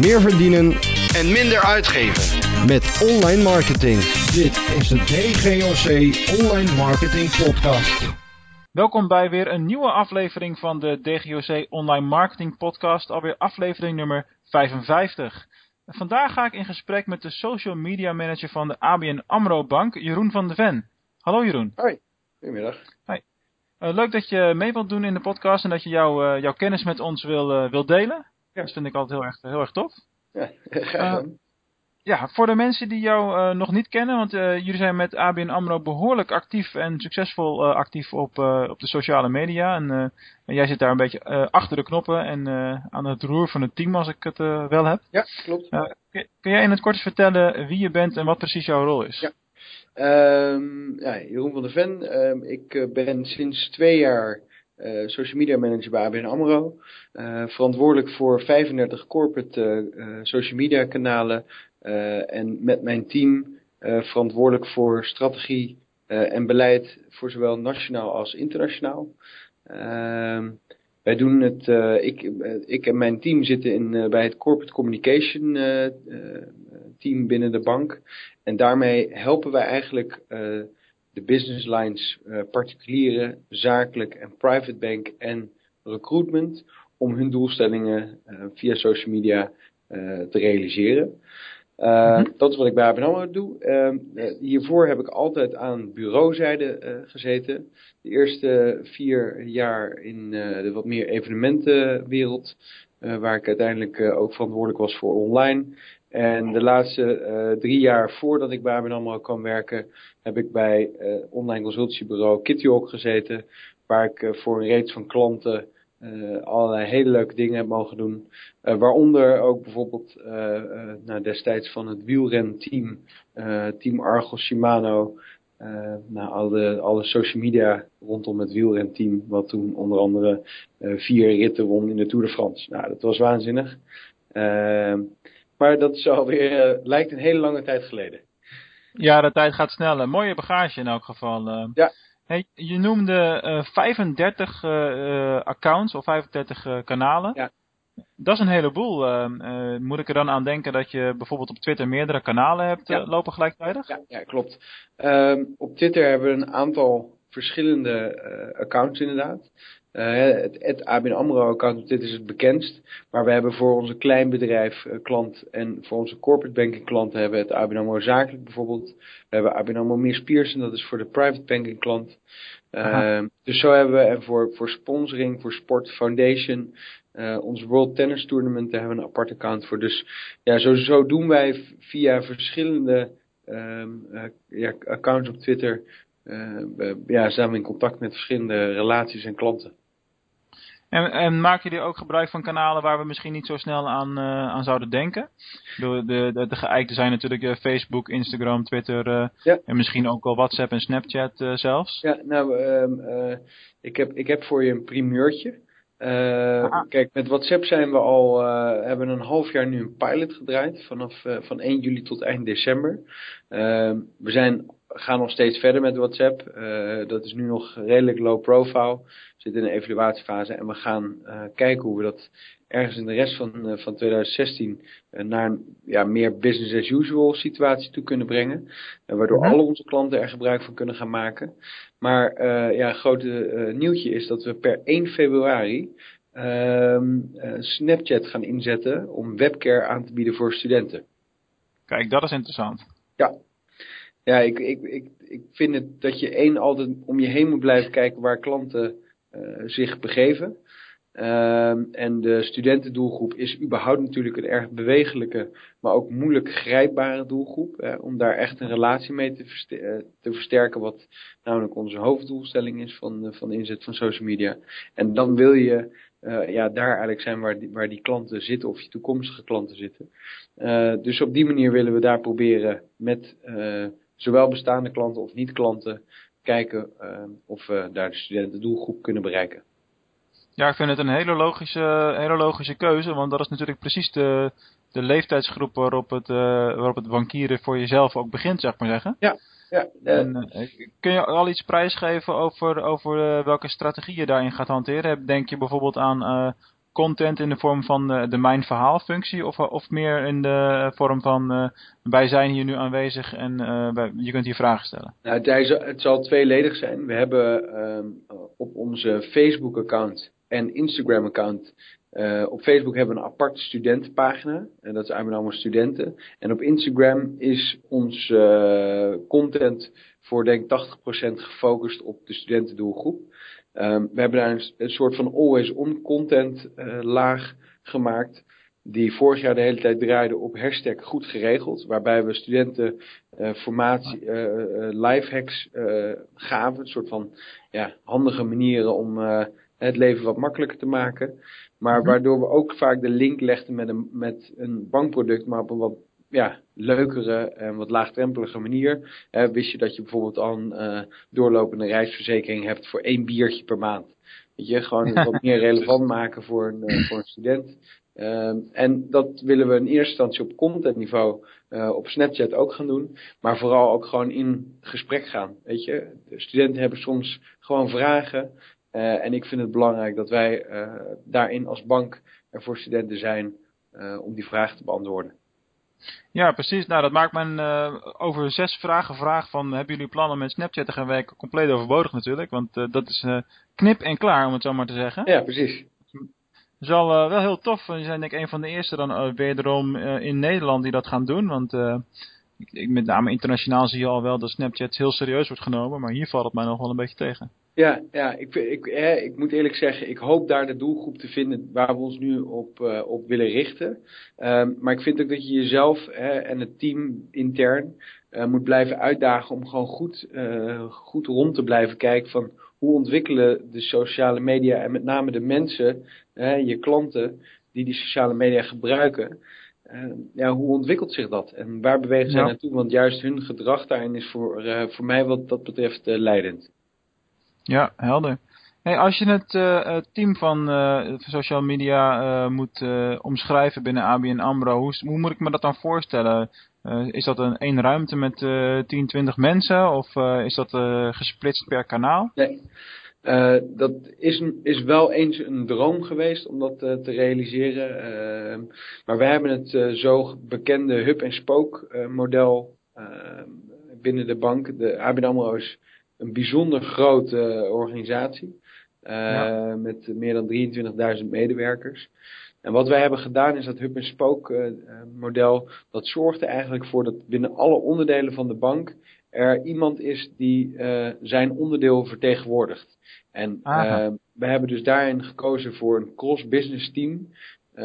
meer verdienen en minder uitgeven. met online marketing. Dit is de DGOC Online Marketing Podcast. Welkom bij weer een nieuwe aflevering van de DGOC Online Marketing Podcast, alweer aflevering nummer 55. Vandaag ga ik in gesprek met de social media manager van de ABN AMRO Bank, Jeroen van de Ven. Hallo Jeroen. Hoi, goedemiddag. Uh, leuk dat je mee wilt doen in de podcast en dat je jou, uh, jouw kennis met ons wil, uh, wil delen. Ja. Dat vind ik altijd heel erg, heel erg tof. Ja, graag gedaan. Ja, voor de mensen die jou nog niet kennen, want jullie zijn met ABN AMRO behoorlijk actief en succesvol actief op, op de sociale media. En, en, jij zit daar een beetje achter de knoppen en aan het roer van het team als ik het wel heb. Ja, klopt. kun, kun jij in het kort vertellen wie je bent en wat precies jouw rol is? Ja. Um, ja, Jeroen van der Ven. Um, ik ben sinds twee jaar uh, social media manager bij ABN AMRO. Uh, verantwoordelijk voor 35 corporate social media kanalen. en met mijn team verantwoordelijk voor strategie en beleid voor zowel nationaal als internationaal. Um, wij doen het, ik, ik en mijn team zitten in, bij het corporate communication team binnen de bank. En daarmee helpen wij eigenlijk de business lines, uh, particulieren, zakelijk en private bank en recruitment om hun doelstellingen uh, via social media te realiseren. Mm -hmm. Dat is wat ik bij ABN AMRO doe. hiervoor heb ik altijd aan bureauzijde gezeten. De eerste vier jaar in de wat meer evenementenwereld. waar ik uiteindelijk ook verantwoordelijk was voor online. En de laatste uh, drie jaar voordat ik bij ABN AMRO kwam werken, heb ik bij uh, online consultiebureau Kittyhawk gezeten. Waar ik uh, voor een reeks van klanten allerlei hele leuke dingen heb mogen doen. waaronder ook bijvoorbeeld nou, destijds van het wielrenteam, Team Argos Shimano. nou, alle, alle social media rondom het wielrenteam, wat toen onder andere vier ritten won in de Tour de France. Nou, dat was waanzinnig. Maar dat is alweer, uh, lijkt een hele lange tijd geleden. Ja, de tijd gaat sneller. Mooie bagage in elk geval. Uh. Ja. Hey, je noemde uh, 35 accounts of 35 kanalen. Ja. Dat is een heleboel. moet ik er dan aan denken dat je bijvoorbeeld op Twitter meerdere kanalen hebt ja. lopen gelijktijdig? Ja, ja klopt. Um, op Twitter hebben we een aantal verschillende accounts inderdaad. Uh, het, het ABN AMRO account, dit is het bekendst. Maar we hebben voor onze kleinbedrijf uh, klant en voor onze corporate banking klanten hebben we het ABN AMRO zakelijk bijvoorbeeld. We hebben ABN AMRO Meers Pearson, dat is voor de private banking klant. Uh, dus zo hebben we, en voor, voor sponsoring, voor Sport Foundation, ons World Tennis Tournament, daar hebben we een apart account voor. Dus ja, zo, zo doen wij via verschillende um, ja, accounts op Twitter, ja, zijn we in contact met verschillende relaties en klanten. En, en maak je ook gebruik van kanalen waar we misschien niet zo snel aan, uh, aan zouden denken? De, de, de, de geëikte zijn natuurlijk uh, Facebook, Instagram, Twitter uh, ja. en misschien ook wel WhatsApp en Snapchat zelfs. Ja, nou, um, ik, heb, ik heb voor je een primeurtje. kijk, met WhatsApp zijn we al, hebben een half jaar nu een pilot gedraaid, vanaf van 1 juli tot eind december. Ehm, we zijn gaan nog steeds verder met WhatsApp. Uh, dat is nu nog redelijk low profile. We zitten in een evaluatiefase en we gaan uh, kijken hoe we dat ergens in de rest van, uh, van 2016 naar een ja, meer business as usual situatie toe kunnen brengen. waardoor -hmm. alle onze klanten er gebruik van kunnen gaan maken. Maar ja, een grote nieuwtje is dat we per 1 februari ehm, Snapchat gaan inzetten om webcare aan te bieden voor studenten. Kijk, dat is interessant. Ja, ja, ik, ik, ik, ik vind het dat je één altijd om je heen moet blijven kijken waar klanten uh, zich begeven. Uh, en de studentendoelgroep is überhaupt natuurlijk een erg bewegelijke, maar ook moeilijk grijpbare doelgroep. Om daar echt een relatie mee te, verster te versterken, wat namelijk onze hoofddoelstelling is van, uh, van de inzet van social media. En dan wil je ja, daar eigenlijk zijn waar die, waar die klanten zitten of je toekomstige klanten zitten. Dus op die manier willen we daar proberen met zowel bestaande klanten of niet-klanten kijken of we daar de studentendoelgroep kunnen bereiken. Ja, ik vind het een hele logische, hele logische keuze, want dat is natuurlijk precies de, de leeftijdsgroep waarop het, waarop het bankieren voor jezelf ook begint, zeg maar zeggen. Ja, ja, en, uh, kun je al iets prijsgeven over, over welke strategie je daarin gaat hanteren? Denk je bijvoorbeeld aan content in de vorm van uh, de mijn verhaal functie of, of meer in de vorm van wij zijn hier nu aanwezig en wij, je kunt hier vragen stellen? Nou, het, het zal tweeledig zijn. We hebben ehm, op onze Facebook account en Instagram account op Facebook hebben we een aparte studentenpagina. En dat zijn allemaal studenten. En op Instagram is ons content voor denk 80% gefocust op de studentendoelgroep. Um, we hebben daar een, een soort van always-on content uh, laag gemaakt. Die vorig jaar de hele tijd draaide op hashtag goed geregeld. Waarbij we studenten formatie, lifehacks gaven. Een soort van ja, handige manieren om het leven wat makkelijker te maken. Maar mhm. waardoor we ook vaak de link legden met een, met een bankproduct, maar op een wat ja, leukere en wat laagdrempelige manier. wist je dat je bijvoorbeeld al een uh, doorlopende reisverzekering hebt voor één biertje per maand. Weet je, gewoon wat meer relevant maken voor een, uh, voor een student. Uh, en dat willen we in eerste instantie op contentniveau uh, op Snapchat ook gaan doen. Maar vooral ook gewoon in gesprek gaan. Weet je, de studenten hebben soms gewoon vragen. En ik vind het belangrijk dat wij daarin als bank er voor studenten zijn om die vragen te beantwoorden. Ja, precies. Nou, dat maakt mijn over zes vragen vraag van hebben jullie plannen met Snapchat te gaan werken compleet overbodig natuurlijk. Want dat is knip en klaar om het zo maar te zeggen. Ja, precies. Het is wel, wel heel tof. We zijn denk ik een van de eerste dan wederom in Nederland die dat gaan doen. Want ik, met name internationaal zie je al wel dat Snapchat heel serieus wordt genomen. Maar hier valt het mij nog wel een beetje tegen. Ja, ja ik, ik, hè, ik moet eerlijk zeggen, ik hoop daar de doelgroep te vinden waar we ons nu op, uh, op willen richten. Um, maar ik vind ook dat je jezelf hè, en het team intern uh, moet blijven uitdagen om gewoon goed, uh, goed rond te blijven kijken van hoe ontwikkelen de sociale media en met name de mensen, hè, je klanten die die sociale media gebruiken. ja, hoe ontwikkelt zich dat? En waar bewegen zij naartoe? Want juist hun gedrag daarin is voor, voor mij wat dat betreft leidend. Ja, helder. Als je het uh, team van uh, social media moet omschrijven binnen ABN AMRO, hoe, hoe, moet ik me dat dan voorstellen? is dat een één ruimte met 10, 20 mensen of is dat gesplitst per kanaal? Nee, dat is, is wel eens een droom geweest om dat te realiseren. maar wij hebben het zo bekende hub-en-spook model binnen de bank. De ABN AMRO is een bijzonder grote organisatie. Uh, Met meer dan 23.000 medewerkers. En wat wij hebben gedaan is dat hub en spoke uh, model. Dat zorgt er eigenlijk voor dat binnen alle onderdelen van de bank er iemand is die uh, zijn onderdeel vertegenwoordigt. En we hebben dus daarin gekozen voor een cross-business team.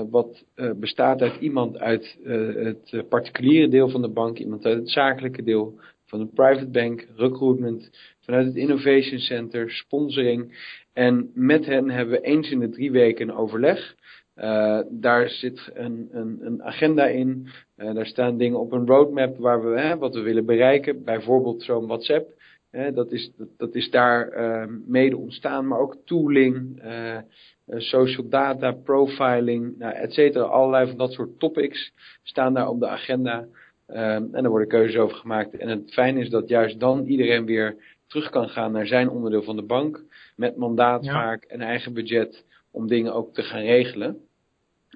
wat bestaat uit iemand uit het particuliere deel van de bank, iemand uit het zakelijke deel van de private bank, recruitment, vanuit het Innovation Center, sponsoring. En met hen hebben we eens in de drie weken een overleg. Uh, daar zit een, een, een agenda in. Uh, daar staan dingen op een roadmap waar we hè, wat we willen bereiken. Bijvoorbeeld zo'n WhatsApp. Hè, dat, is, dat, is daar uh, mede ontstaan, maar ook tooling, social data, profiling, nou, et cetera. Allerlei van dat soort topics staan daar op de agenda. En daar worden keuzes over gemaakt. En het fijne is dat juist dan iedereen weer terug kan gaan naar zijn onderdeel van de bank. Met mandaat vaak en eigen budget om dingen ook te gaan regelen.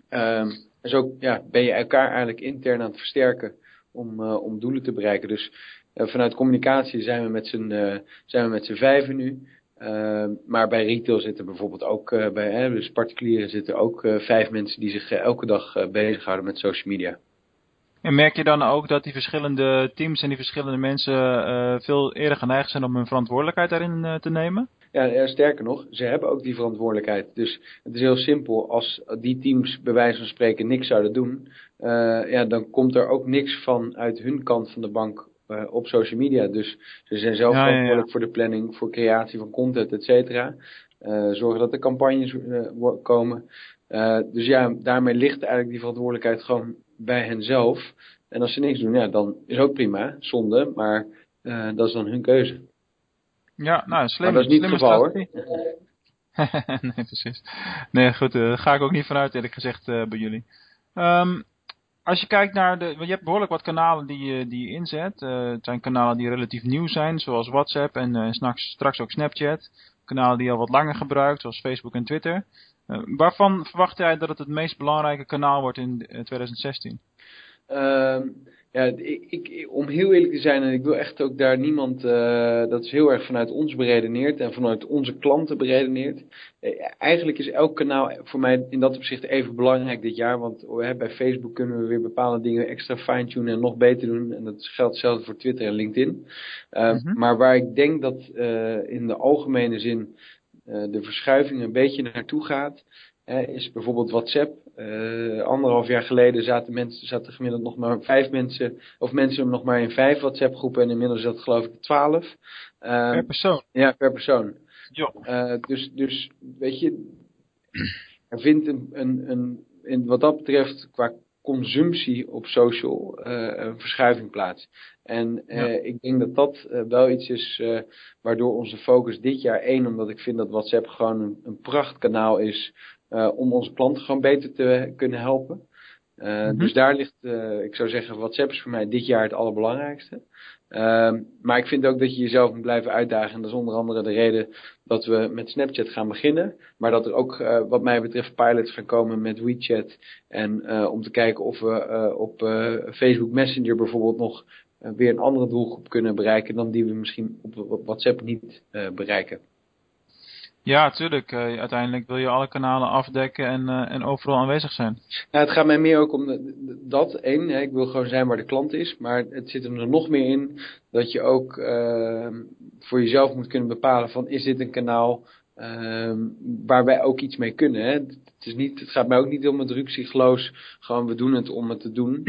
Um, en zo ja, ben je elkaar eigenlijk intern aan het versterken om, uh, om doelen te bereiken. Dus uh, vanuit communicatie zijn we met z'n uh, zijn we met z'n vijven nu. Ehm, maar bij retail zitten bijvoorbeeld ook, bij, hè, dus particulieren zitten ook vijf mensen die zich elke dag bezighouden met social media. En merk je dan ook dat die verschillende teams en die verschillende mensen uh, veel eerder geneigd zijn om hun verantwoordelijkheid daarin uh, te nemen? Ja, sterker nog, ze hebben ook die verantwoordelijkheid. Dus het is heel simpel. Als die teams bij wijze van spreken niks zouden doen, uh, ja, dan komt er ook niks van uit hun kant van de bank op social media. Dus ze zijn zelf ja, verantwoordelijk ja, voor de planning, voor creatie van content, et cetera. zorgen dat er campagnes komen. dus ja, daarmee ligt eigenlijk die verantwoordelijkheid gewoon bij henzelf. En als ze niks doen, ja, dan is ook prima, zonde, maar uh, dat is dan hun keuze. Ja, nou, slim. Maar dat is niet het geval hoor. nee, precies. Nee, goed, daar uh, ga ik ook niet vanuit eerlijk gezegd uh, bij jullie. Um, als je kijkt naar de, je hebt behoorlijk wat kanalen die, die je inzet. het zijn kanalen die relatief nieuw zijn, zoals WhatsApp en straks, straks ook Snapchat. Kanalen die je al wat langer gebruikt, zoals Facebook en Twitter. Waarvan verwacht jij dat het het meest belangrijke kanaal wordt in 2016? Ehm, ja, ik, ik, om heel eerlijk te zijn, en ik wil echt ook daar niemand, uh, dat is heel erg vanuit ons beredeneerd en vanuit onze klanten beredeneerd. Uh, eigenlijk is elk kanaal voor mij in dat opzicht even belangrijk dit jaar, want uh, bij Facebook kunnen we weer bepaalde dingen extra fine-tunen en nog beter doen. En dat geldt hetzelfde voor Twitter en LinkedIn. Mm -hmm. Maar waar ik denk dat in de algemene zin de verschuiving een beetje naartoe gaat, is bijvoorbeeld WhatsApp. Uh, anderhalf jaar geleden zaten, mensen, zaten gemiddeld nog maar vijf mensen, of mensen nog maar in vijf WhatsApp groepen en inmiddels dat geloof ik twaalf. Uh, per persoon? Ja, per persoon. Uh, dus, dus, weet je, er vindt een, een, een, in wat dat betreft qua consumptie op social een verschuiving plaats. En ja. ik denk dat dat wel iets is waardoor onze focus dit jaar één, omdat ik vind dat WhatsApp gewoon een, een prachtkanaal is om onze klanten gewoon beter te kunnen helpen. Uh, mm -hmm. Dus daar ligt, uh, ik zou zeggen, WhatsApp is voor mij dit jaar het allerbelangrijkste. Uh, maar ik vind ook dat je jezelf moet blijven uitdagen. En dat is onder andere de reden dat we met Snapchat gaan beginnen. Maar dat er ook, wat mij betreft, pilots gaan komen met WeChat. En om te kijken of we op Facebook Messenger bijvoorbeeld nog weer een andere doelgroep kunnen bereiken dan die we misschien op WhatsApp niet bereiken. Ja, tuurlijk. Uh, uiteindelijk wil je alle kanalen afdekken en, uh, en overal aanwezig zijn. Nou, het gaat mij meer ook om de, dat. één, hè, ik wil gewoon zijn waar de klant is. Maar het zit er nog meer in dat je ook uh, voor jezelf moet kunnen bepalen van is dit een kanaal ehm, waar wij ook iets mee kunnen. Hè? Het, is niet, het gaat mij ook niet om het ruksigloos, gewoon we doen het om het te doen.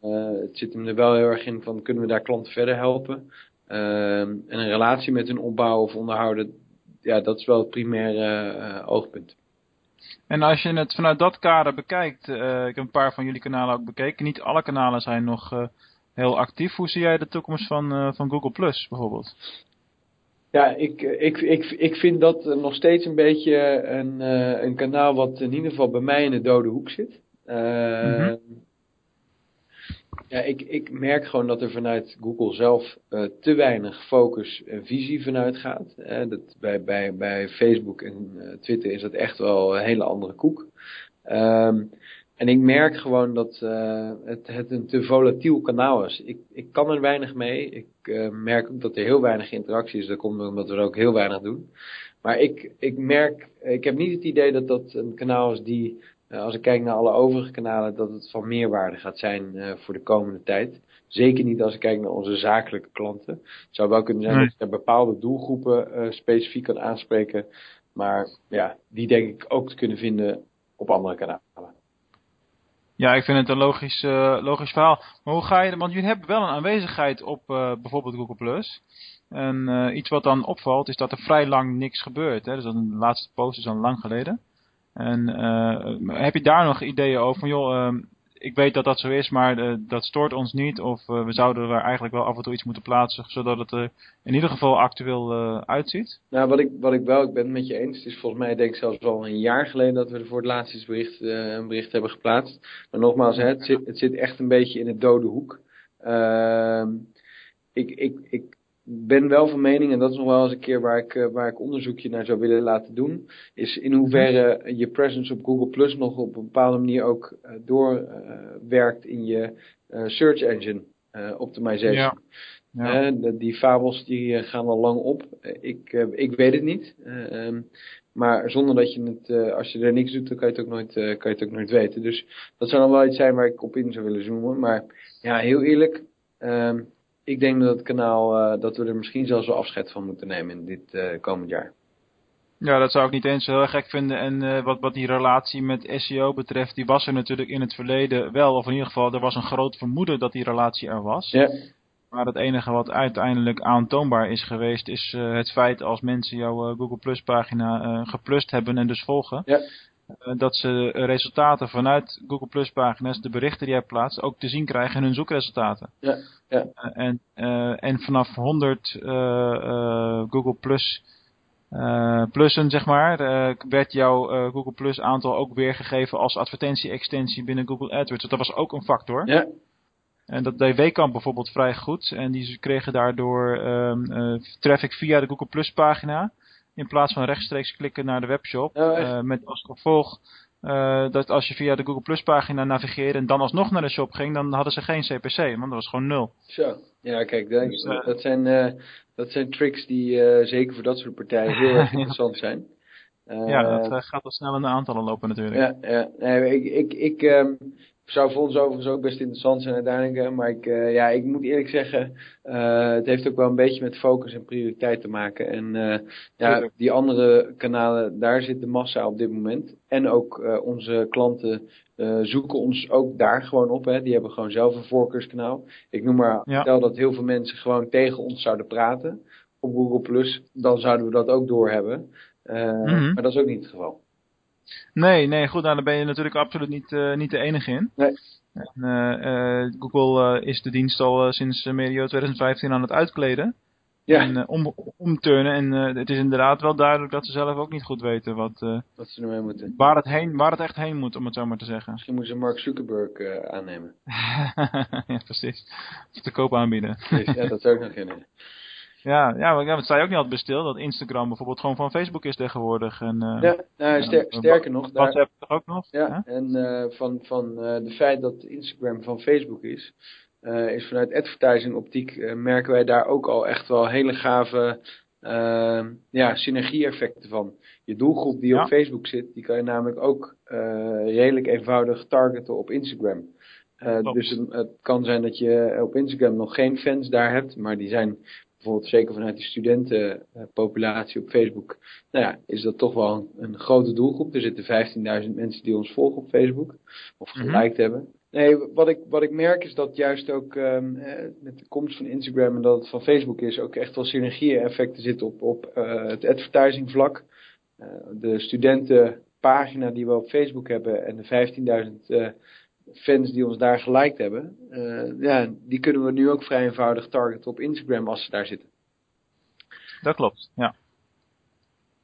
het zit hem er wel heel erg in van kunnen we daar klanten verder helpen. Ehm, en een relatie met hun opbouwen of onderhouden, ja, dat is wel het primaire uh, oogpunt. En als je het vanuit dat kader bekijkt, uh, ik heb een paar van jullie kanalen ook bekeken. Niet alle kanalen zijn nog uh, heel actief. Hoe zie jij de toekomst van, van Google Plus bijvoorbeeld? Ja, ik, ik, ik, ik vind dat nog steeds een beetje een, een kanaal wat in ieder geval bij mij in de dode hoek zit. Mm -hmm. Ja, ik, ik merk gewoon dat er vanuit Google zelf uh, te weinig focus en visie vanuit gaat. Uh, dat bij, bij, bij Facebook en uh, Twitter is dat echt wel een hele andere koek. Um, en ik merk gewoon dat het, het een te volatiel kanaal is. Ik, ik kan er weinig mee. Ik merk ook dat er heel weinig interactie is. Dat komt omdat we er ook heel weinig doen. Maar ik, ik merk, ik heb niet het idee dat dat een kanaal is die als ik kijk naar alle overige kanalen, dat het van meerwaarde gaat zijn uh, voor de komende tijd. Zeker niet als ik kijk naar onze zakelijke klanten. Het zou wel kunnen zijn nee. dat je bepaalde doelgroepen uh, specifiek kan aanspreken. Maar ja, die denk ik ook te kunnen vinden op andere kanalen. Ja, ik vind het een logisch, logisch verhaal. Maar hoe ga je, want jullie hebben wel een aanwezigheid op bijvoorbeeld Google+. Plus. En iets wat dan opvalt is dat er vrij lang niks gebeurt. Hè? Dus dat de laatste post is al lang geleden. En uh, heb je daar nog ideeën over? Van joh, uh, ik weet dat dat zo is, maar uh, dat stoort ons niet. Of we zouden er eigenlijk wel af en toe iets moeten plaatsen, zodat het er in ieder geval actueel uitziet? Nou, wat ik, wat ik wel, ik ben het met je eens. Het is volgens mij, denk ik zelfs al een jaar geleden dat we er voor het laatst bericht, een bericht hebben geplaatst. Maar nogmaals, het, zit, het zit echt een beetje in het dode hoek. Ehm, ik, ik, ik ben wel van mening, en dat is nog wel eens een keer waar ik, uh, waar ik onderzoekje naar zou willen laten doen, is in hoeverre je presence op Google Plus nog op een bepaalde manier ook uh, doorwerkt uh, in je search engine optimization. Ja. Ja. die fabels die gaan al lang op. ik, ik weet het niet. Um, maar zonder dat je het, als je er niks doet, dan kan je het ook nooit, kan je het ook nooit weten. Dus dat zou dan wel iets zijn waar ik op in zou willen zoomen. Maar ja, heel eerlijk, um, ik denk dat het kanaal, uh, dat we er misschien zelfs wel afscheid van moeten nemen in dit uh, komend jaar. Ja, dat zou ik niet eens heel erg gek vinden. En uh, wat, wat die relatie met SEO betreft, die was er natuurlijk in het verleden wel. Of in ieder geval, er was een groot vermoeden dat die relatie er was. Ja. Maar het enige wat uiteindelijk aantoonbaar is geweest, is het feit als mensen jouw Google Plus pagina geplust hebben en dus volgen. Ja. Dat ze resultaten vanuit Google Plus pagina's, de berichten die jij plaatst, ook te zien krijgen in hun zoekresultaten. Ja. Ja. en, en vanaf 100 Google Plus plussen, zeg maar, werd jouw Google Plus aantal ook weergegeven als advertentie-extensie binnen Google AdWords. Dus dat was ook een factor. Ja. En dat deed Wekamp bijvoorbeeld vrij goed. En die kregen daardoor um, uh, traffic via de Google Plus pagina. In plaats van rechtstreeks klikken naar de webshop. Eh, met als gevolg eh, dat als je via de Google Plus pagina navigeerde en dan alsnog naar de shop ging, dan hadden ze geen CPC, want dat was gewoon nul. Zo. Ja, kijk, dat, Dus, eh, dat, zijn, dat zijn tricks die zeker voor dat soort partijen heel erg interessant zijn. ja, dat gaat wel snel in de aantallen lopen natuurlijk. Ja, ja. Nee, ik, ik, ik ehm, zou voor ons overigens ook best interessant zijn uiteindelijk. Maar ik, eh, ja, ik moet eerlijk zeggen, eh, het heeft ook wel een beetje met focus en prioriteit te maken. En eh, ja, die andere kanalen, daar zit de massa op dit moment. En ook onze klanten zoeken ons ook daar gewoon op. Hè. Die hebben gewoon zelf een voorkeurskanaal. Ik noem maar, Ja. stel dat heel veel mensen gewoon tegen ons zouden praten op Google+, Plus, dan zouden we dat ook doorhebben. Mhm. Maar dat is ook niet het geval. Nee, nee, goed, nou, daar ben je natuurlijk absoluut niet, eh, niet de enige in. Nee. En, eh, eh, Google is de dienst al sinds medio 2015 aan het uitkleden. Ja, En eh, om, omturnen. En het is inderdaad wel duidelijk dat ze zelf ook niet goed weten wat, wat ze ermee moeten. waar, het heen, waar het echt heen moet, om het zo maar te zeggen. Misschien moeten ze Mark Zuckerberg aannemen. ja, precies. Of te koop aanbieden. Ja, dat zou ik nog kunnen. ja, ja, maar ja, het sta je ook niet altijd bij stil, dat Instagram bijvoorbeeld gewoon van Facebook is tegenwoordig. En, eh, Ja, nou, ster- Ja, sterker nog, daar, WhatsApp toch ook nog? ja, en eh, van, van eh de feit dat Instagram van Facebook is, eh, is vanuit advertising optiek eh, merken wij daar ook al echt wel hele gave eh, ja, synergie-effecten van. Je doelgroep die Ja. op Facebook zit, die kan je namelijk ook eh, redelijk eenvoudig targeten op Instagram. Eh, dus het, het kan zijn dat je op Instagram nog geen fans daar hebt, maar die zijn bijvoorbeeld zeker vanuit de studentenpopulatie op Facebook, nou ja, is dat toch wel een, een grote doelgroep. Er zitten 15.000 mensen die ons volgen op Facebook, of Mhm. geliked hebben. Nee, wat ik, wat ik merk is dat juist ook ehm, eh, met de komst van Instagram en dat het van Facebook is, ook echt wel synergie-effecten zitten op, op eh, het advertising vlak. Eh, de studentenpagina die we op Facebook hebben en de 15.000 eh, fans die ons daar geliked hebben, eh, ja, die kunnen we nu ook vrij eenvoudig targeten op Instagram als ze daar zitten. Dat klopt, ja.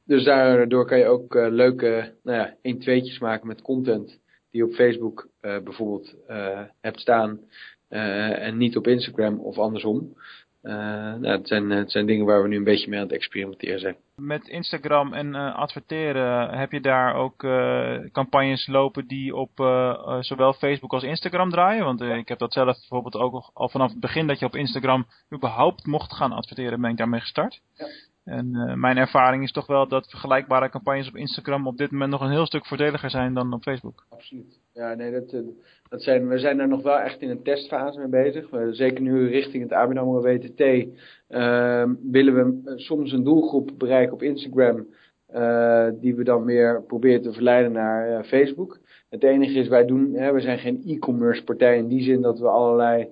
Dus daardoor kan je ook eh, leuke nou ja, 1 2tjes maken met content die je op Facebook eh, bijvoorbeeld hebt staan en niet op Instagram of andersom. Nou, het, zijn, het zijn dingen waar we nu een beetje mee aan het experimenteren zijn. Met Instagram en eh, adverteren heb je daar ook eh, campagnes lopen die op eh, zowel Facebook als Instagram draaien. Want ik heb dat zelf bijvoorbeeld ook al- al vanaf het begin dat je op Instagram überhaupt mocht gaan adverteren, ben ik daarmee gestart. Ja. En mijn ervaring is toch wel dat vergelijkbare campagnes op Instagram op dit moment nog een heel stuk voordeliger zijn dan op Facebook. Absoluut. Ja, nee, dat, eh, dat zijn, we zijn er nog wel echt in een testfase mee bezig. We, zeker nu richting het ABN AMRO WTT ehm, willen we eh, soms een doelgroep bereiken op Instagram eh, die we dan weer proberen te verleiden naar Facebook. Het enige is, wij doen, hè, we zijn geen e-commerce partij in die zin dat we allerlei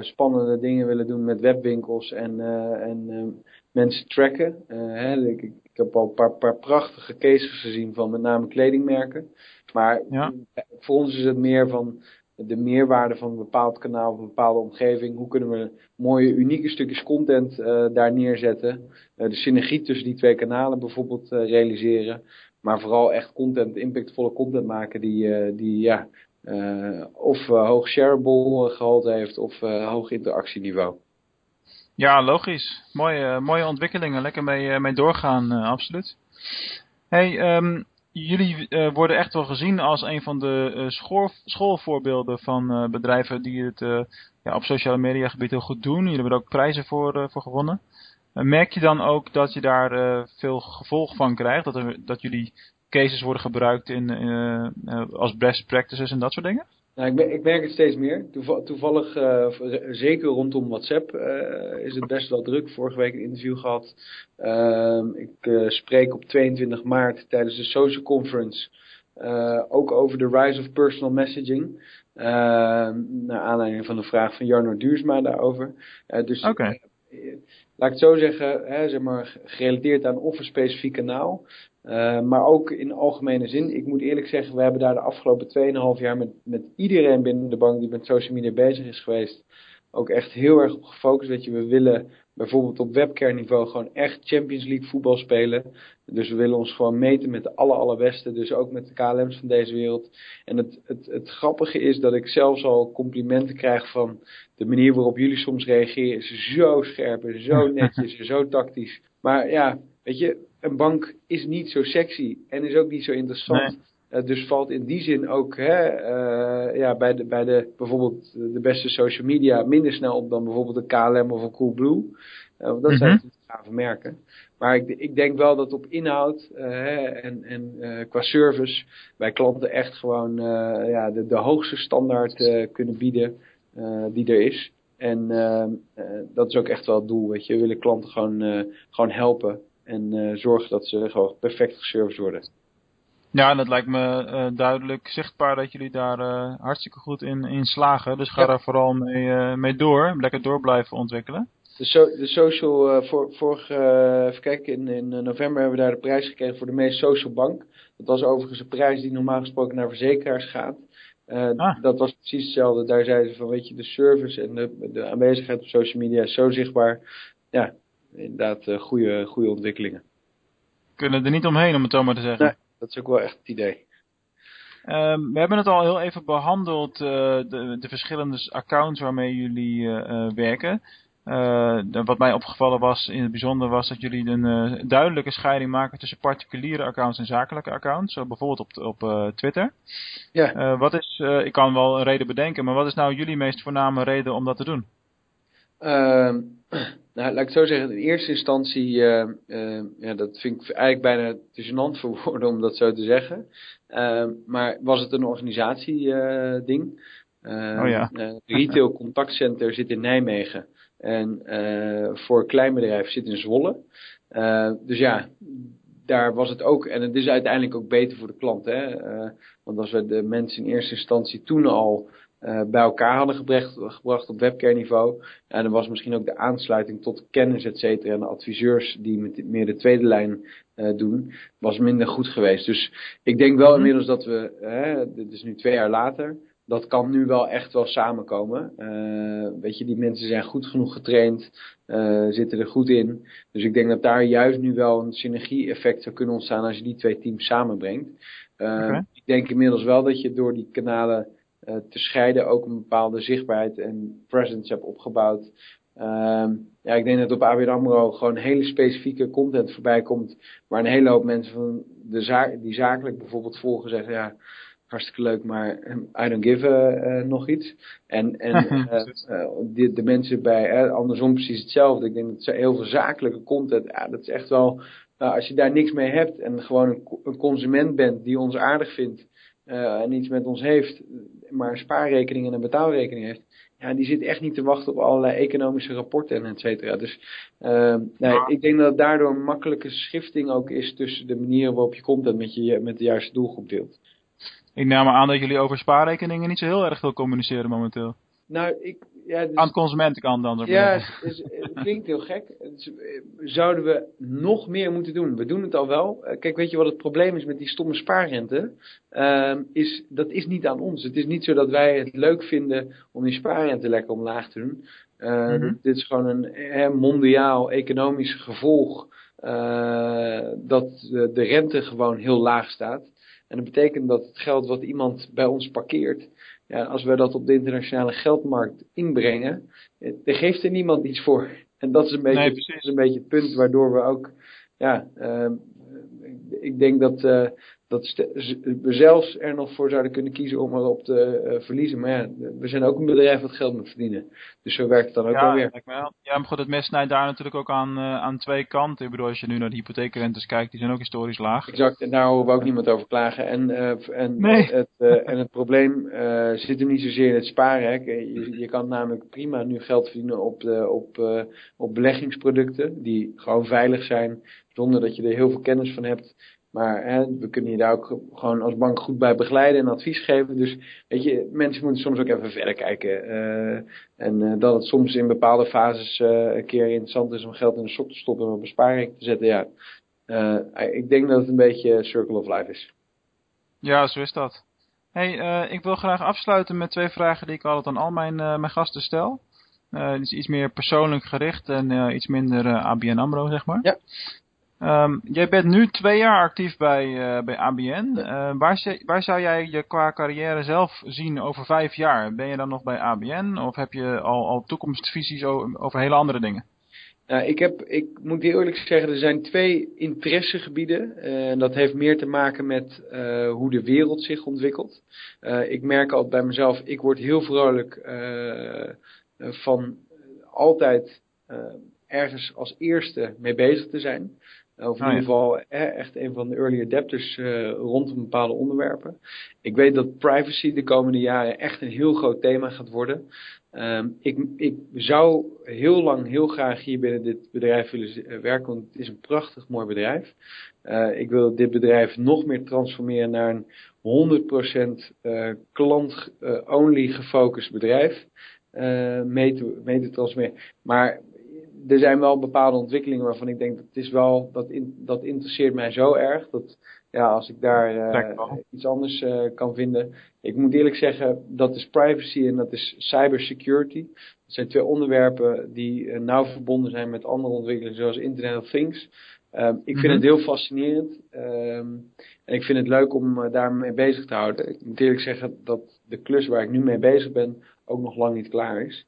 spannende dingen willen doen met webwinkels en, en eh, mensen tracken. Hè, ik, ik heb al een paar, paar prachtige cases gezien van met name kledingmerken. Maar Ja. Voor ons is het meer van de meerwaarde van een bepaald kanaal of een bepaalde omgeving. Hoe kunnen we mooie, unieke stukjes content eh, daar neerzetten? Eh, de synergie tussen die twee kanalen bijvoorbeeld eh, realiseren. Maar vooral echt content, impactvolle content maken die, die ja, of hoog shareable eh, gehalte heeft of hoog interactieniveau. Ja, logisch. Mooie, mooie ontwikkelingen. Lekker mee, mee doorgaan, absoluut. Hey, ehm, jullie eh, worden echt wel gezien als een van de eh, school, schoolvoorbeelden van eh, bedrijven die het ja, op sociale media gebied heel goed doen. Jullie hebben er ook prijzen voor, voor gewonnen. Merk je dan ook dat je daar veel gevolg van krijgt? Dat, dat jullie cases worden gebruikt in, als best practices en dat soort dingen? Nou, ik, ik merk het steeds meer. Toeval- toevallig, eh, zeker rondom WhatsApp, eh, is het best wel druk. Vorige week een interview gehad. Ehm, ik eh, spreek op 22 maart tijdens de Social Conference ook over de rise of personal messaging. Ehm, naar aanleiding van de vraag van Jarno Duursma daarover. Dus laat ik het zo zeggen, hè, zeg maar, gerelateerd aan of een specifiek kanaal. Uh, maar ook in algemene zin. Ik moet eerlijk zeggen, we hebben daar de afgelopen 2,5 jaar met, met iedereen binnen de bank die met social media bezig is geweest, ook echt heel erg op gefocust. Weet je, we willen bijvoorbeeld op webcare-niveau gewoon echt Champions League voetbal spelen. Dus we willen ons gewoon meten met de aller, allerbeste. Dus ook met de KLM's van deze wereld. En het, het, het grappige is dat ik zelfs al complimenten krijg van de manier waarop jullie soms reageren. Is zo scherp en zo netjes en zo tactisch. Maar ja, weet je, een bank is niet zo sexy en is ook niet zo interessant. Nee. dus valt in die zin ook hè, ja, bij, de, bij de, bijvoorbeeld de beste social media minder snel op dan bijvoorbeeld een KLM of een Coolblue. dat zijn Mhm. natuurlijk gave merken. Maar ik, ik denk wel dat op inhoud uh, en, en uh, qua service bij klanten echt gewoon uh, ja, de, de hoogste standaard kunnen bieden die er is. En dat is ook echt wel het doel. Weet je. We willen klanten gewoon, gewoon helpen en zorgen dat ze gewoon perfect geserviced worden. Ja, en het lijkt me duidelijk zichtbaar dat jullie daar hartstikke goed in, in slagen. Dus ga Ja. daar vooral mee, mee door. Lekker door blijven ontwikkelen. De, so de social, voor, vorig, even kijken, in, in november hebben we daar de prijs gekregen voor de meest social bank. Dat was overigens een prijs die normaal gesproken naar verzekeraars gaat. Ah. Dat was precies hetzelfde. Daar zeiden ze van, weet je, de service en de, de aanwezigheid op social media is zo zichtbaar. Ja, inderdaad, uh, goede, goede ontwikkelingen. Kunnen er niet omheen, om het zo maar te zeggen. Nee, dat is ook wel echt het idee. Um, we hebben het al heel even behandeld, uh, de, de verschillende accounts waarmee jullie uh, werken. Uh, wat mij opgevallen was in het bijzonder was dat jullie een duidelijke scheiding maken tussen particuliere accounts en zakelijke accounts. Zo bijvoorbeeld op, op Twitter. Ja. wat is, ik kan wel een reden bedenken, maar wat is nou jullie meest voorname reden om dat te doen? Nou, laat ik het zo zeggen. In eerste instantie, ja, dat vind ik eigenlijk bijna te gênant voor woorden om dat zo te zeggen. maar was het een organisatieding? oh ja. Retail contactcenter zit in Nijmegen. En voor kleinbedrijf zit in Zwolle. Dus ja, daar was het ook. En het is uiteindelijk ook beter voor de klant. Hè? Want als we de mensen in eerste instantie toen al bij elkaar hadden gebracht, gebracht op webcare-niveau. En dan was misschien ook de aansluiting tot kennis, et cetera. En de adviseurs die met meer de tweede lijn doen, was minder goed geweest. Dus ik denk wel inmiddels dat we, hè, dit is nu twee jaar later dat kan nu wel echt wel samenkomen. Uh, weet je, die mensen zijn goed genoeg getraind, zitten er goed in. Dus ik denk dat daar juist nu wel een synergie-effect zou kunnen ontstaan als je die twee teams samenbrengt. Okay. Ik denk inmiddels wel dat je door die kanalen te scheiden ook een bepaalde zichtbaarheid en presence hebt opgebouwd. Ehm, ja, ik denk dat op ABN AMRO gewoon hele specifieke content voorbij komt. Waar een hele hoop mensen van de zaak, die zakelijk bijvoorbeeld volgen zeggen, ja, hartstikke leuk, maar I don't give uh, nog iets. En, en uh, uh, de, de, mensen bij, andersom precies hetzelfde. Ik denk dat ze heel veel zakelijke content, ja, dat is echt wel, nou, als je daar niks mee hebt en gewoon een, een consument bent die ons aardig vindt en iets met ons heeft, maar een spaarrekening en een betaalrekening heeft, ja, die zit echt niet te wachten op allerlei economische rapporten en et cetera. Dus uh, nee, ik denk dat het daardoor een makkelijke schifting ook is tussen de manieren waarop je content met, je, met de juiste doelgroep deelt. Ik neem aan dat jullie over spaarrekeningen niet zo heel erg veel communiceren momenteel. Nou, ik... Ja, dus, aan de consumentenkant dan. Ja, het, het klinkt heel gek. Het, zouden we nog meer moeten doen? We doen het al wel. Kijk, weet je wat het probleem is met die stomme spaarrente? Uh, is, dat is niet aan ons. Het is niet zo dat wij het leuk vinden om die spaarrente lekker omlaag te doen. Uh, mm -hmm. dit, dit, is gewoon een hè, mondiaal economisch gevolg uh, dat de, de rente gewoon heel laag staat. En dat betekent dat het geld wat iemand bij ons parkeert, ja, als we dat op de internationale geldmarkt inbrengen, er geeft er niemand iets voor. En dat is een beetje, nee, dat is een beetje het punt waardoor we ook, ja, uh, ik denk dat, uh, dat we zelfs er nog voor zouden kunnen kiezen om erop te uh, verliezen. Maar ja, we zijn ook een bedrijf wat geld moet verdienen. Dus zo werkt het dan ook ja, wel weer. Ja, maar goed, het mes snijdt daar natuurlijk ook aan, uh, aan twee kanten. Ik bedoel, als je nu naar de hypotheekrentes kijkt, die zijn ook historisch laag. Exact, en daar horen we ook niemand over klagen. En, uh, en, nee. het, en het probleem zit hem niet zozeer in het sparen. Hè. Je, je kan namelijk prima nu geld verdienen op, de, op, op beleggingsproducten die gewoon veilig zijn, zonder dat je er heel veel kennis van hebt. Maar hè, we kunnen je daar ook gewoon als bank goed bij begeleiden en advies geven. Dus weet je, mensen moeten soms ook even verder kijken. Uh, en uh, dat het soms in bepaalde fases uh, een keer interessant is om geld in de sok te stoppen en op een spaarrekening te zetten. Ja, ik denk dat het een beetje circle of life is. Ja, zo is dat. Hey, ik wil graag afsluiten met twee vragen die ik altijd aan al mijn, mijn gasten stel. Het is iets meer persoonlijk gericht en iets minder ABN AMRO, zeg maar. Ja. Um, jij bent nu twee jaar actief bij, uh, bij ABN. Uh, waar, waar, zou jij je qua carrière zelf zien over vijf jaar? Ben je dan nog bij ABN of heb je al, al toekomstvisies over, over hele andere dingen? Nou, ik, heb, ik moet eerlijk zeggen, er zijn twee interessegebieden. En dat heeft meer te maken met uh, hoe de wereld zich ontwikkelt. Uh, ik merk altijd bij mezelf, ik word heel vrolijk van altijd ergens als eerste mee bezig te zijn. Of in ah, ieder geval echt een van de early adapters uh, rondom bepaalde onderwerpen. Ik weet dat privacy de komende jaren echt een heel groot thema gaat worden. Um, ik, ik zou heel lang heel graag hier binnen dit bedrijf willen eh, werken, want het is een prachtig mooi bedrijf. Uh, ik wil dit bedrijf nog meer transformeren naar een 100% uh, klant-only gefocust bedrijf. mee, te, mee te transformeren. Maar er zijn wel bepaalde ontwikkelingen waarvan ik denk dat het is wel, dat, in, dat interesseert mij zo erg. Dat ja, als ik daar uh, iets anders uh, kan vinden. Ik moet eerlijk zeggen, dat is privacy en dat is cybersecurity. Dat zijn twee onderwerpen die uh, nauw verbonden zijn met andere ontwikkelingen zoals Internet of Things. Um, ik vind mm -hmm. het heel fascinerend. Um, en ik vind het leuk om daarmee bezig te houden. Ik moet eerlijk zeggen dat de klus waar ik nu mee bezig ben ook nog lang niet klaar is.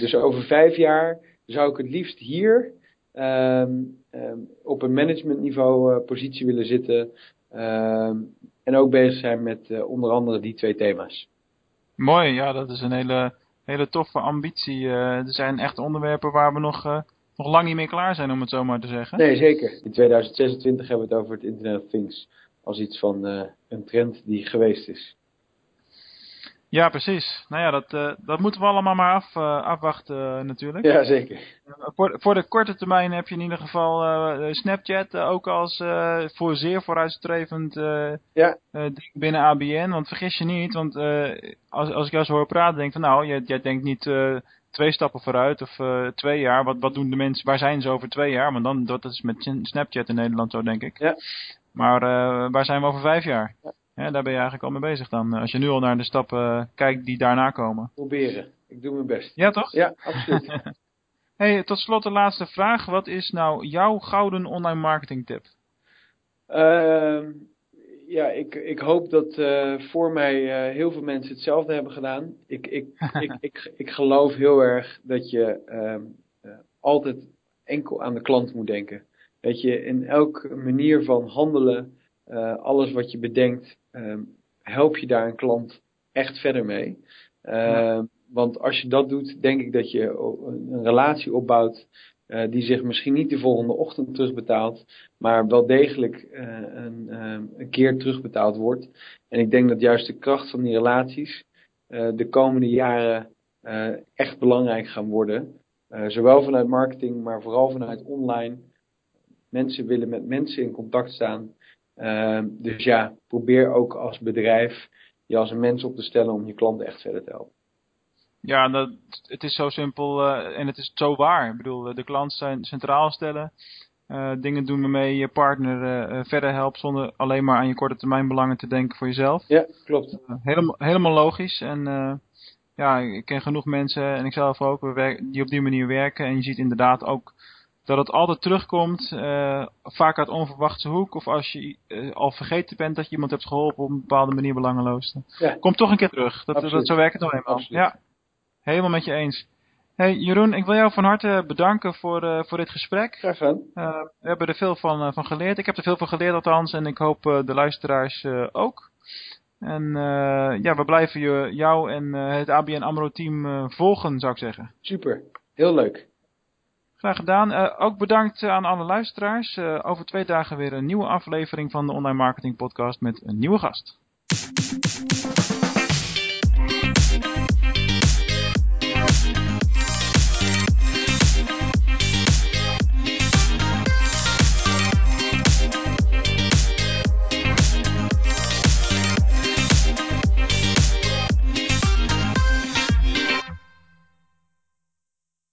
dus over vijf jaar zou ik het liefst hier um, um, op een managementniveau uh, positie willen zitten. Um, en ook bezig zijn met uh, onder andere die twee thema's. Mooi, ja, dat is een hele, hele toffe ambitie. Uh, er zijn echt onderwerpen waar we nog, nog lang niet mee klaar zijn, om het zo maar te zeggen. Nee, zeker. In 2026 hebben we het over het Internet of Things als iets van een trend die geweest is. Ja, precies. Nou ja, dat, uh, dat moeten we allemaal maar af, uh, afwachten uh, natuurlijk. Ja, zeker. voor, voor de korte termijn heb je in ieder geval Snapchat ook als voor zeer vooruitstrevend ja. ding binnen ABN. Want vergis je niet, want als, als ik jou zo hoor praten, denk ik van nou, jij, jij denkt niet twee stappen vooruit of twee jaar. Wat, wat doen de mensen, waar zijn ze over twee jaar? Want dan, dat is met Snapchat in Nederland zo, denk ik. Ja. Maar waar zijn we over vijf jaar? Ja. Ja, daar ben je eigenlijk al mee bezig dan. Als je nu al naar de stappen kijkt die daarna komen. Proberen. Ik doe mijn best. Ja, toch? Ja, absoluut. hey, tot slot de laatste vraag. Wat is nou jouw gouden online marketing tip? Uh, ja, ik, ik hoop dat uh, voor mij uh, heel veel mensen hetzelfde hebben gedaan. Ik, ik, ik, ik, ik geloof heel erg dat je uh, altijd enkel aan de klant moet denken. Dat je in elke manier van handelen, alles wat je bedenkt, um, help je daar een klant echt verder mee. Uh, Want als je dat doet, denk ik dat je een relatie opbouwt uh, die zich misschien niet de volgende ochtend terugbetaalt, maar wel degelijk uh, een, uh, een, keer terugbetaald wordt. En ik denk dat juist de kracht van die relaties de komende jaren echt belangrijk gaan worden. zowel vanuit marketing, maar vooral vanuit online. Mensen willen met mensen in contact staan. Uh, dus ja, probeer ook als bedrijf je als een mens op te stellen om je klanten echt verder te helpen. Ja, dat, het is zo simpel uh, en het is zo waar. Ik bedoel, de klant zijn centraal stellen. Uh, dingen doen waarmee je partner uh, verder helpt zonder alleen maar aan je korte termijn belangen te denken voor jezelf. Ja, klopt. helemaal, helemaal logisch. En ja, ik ken genoeg mensen en ik zelf ook die op die manier werken. En je ziet inderdaad ook dat het altijd terugkomt, uh, vaak uit onverwachte hoek. Of als je uh, al vergeten bent dat je iemand hebt geholpen op een bepaalde manier belangeloos. Ja. Komt toch een keer terug. Dat, dat, zo werkt het nou eenmaal. Ja, helemaal met je eens. Hey Jeroen, ik wil jou van harte bedanken voor, uh, voor dit gesprek. Graag gedaan. we hebben er veel van, van geleerd. Ik heb er veel van geleerd althans en ik hoop de luisteraars ook. En ja, we blijven je, jou en het ABN AMRO team volgen, zou ik zeggen. Super, heel leuk. Graag gedaan. Uh, ook bedankt aan alle luisteraars. Uh, over twee dagen weer een nieuwe aflevering van de Online Marketing Podcast met een nieuwe gast.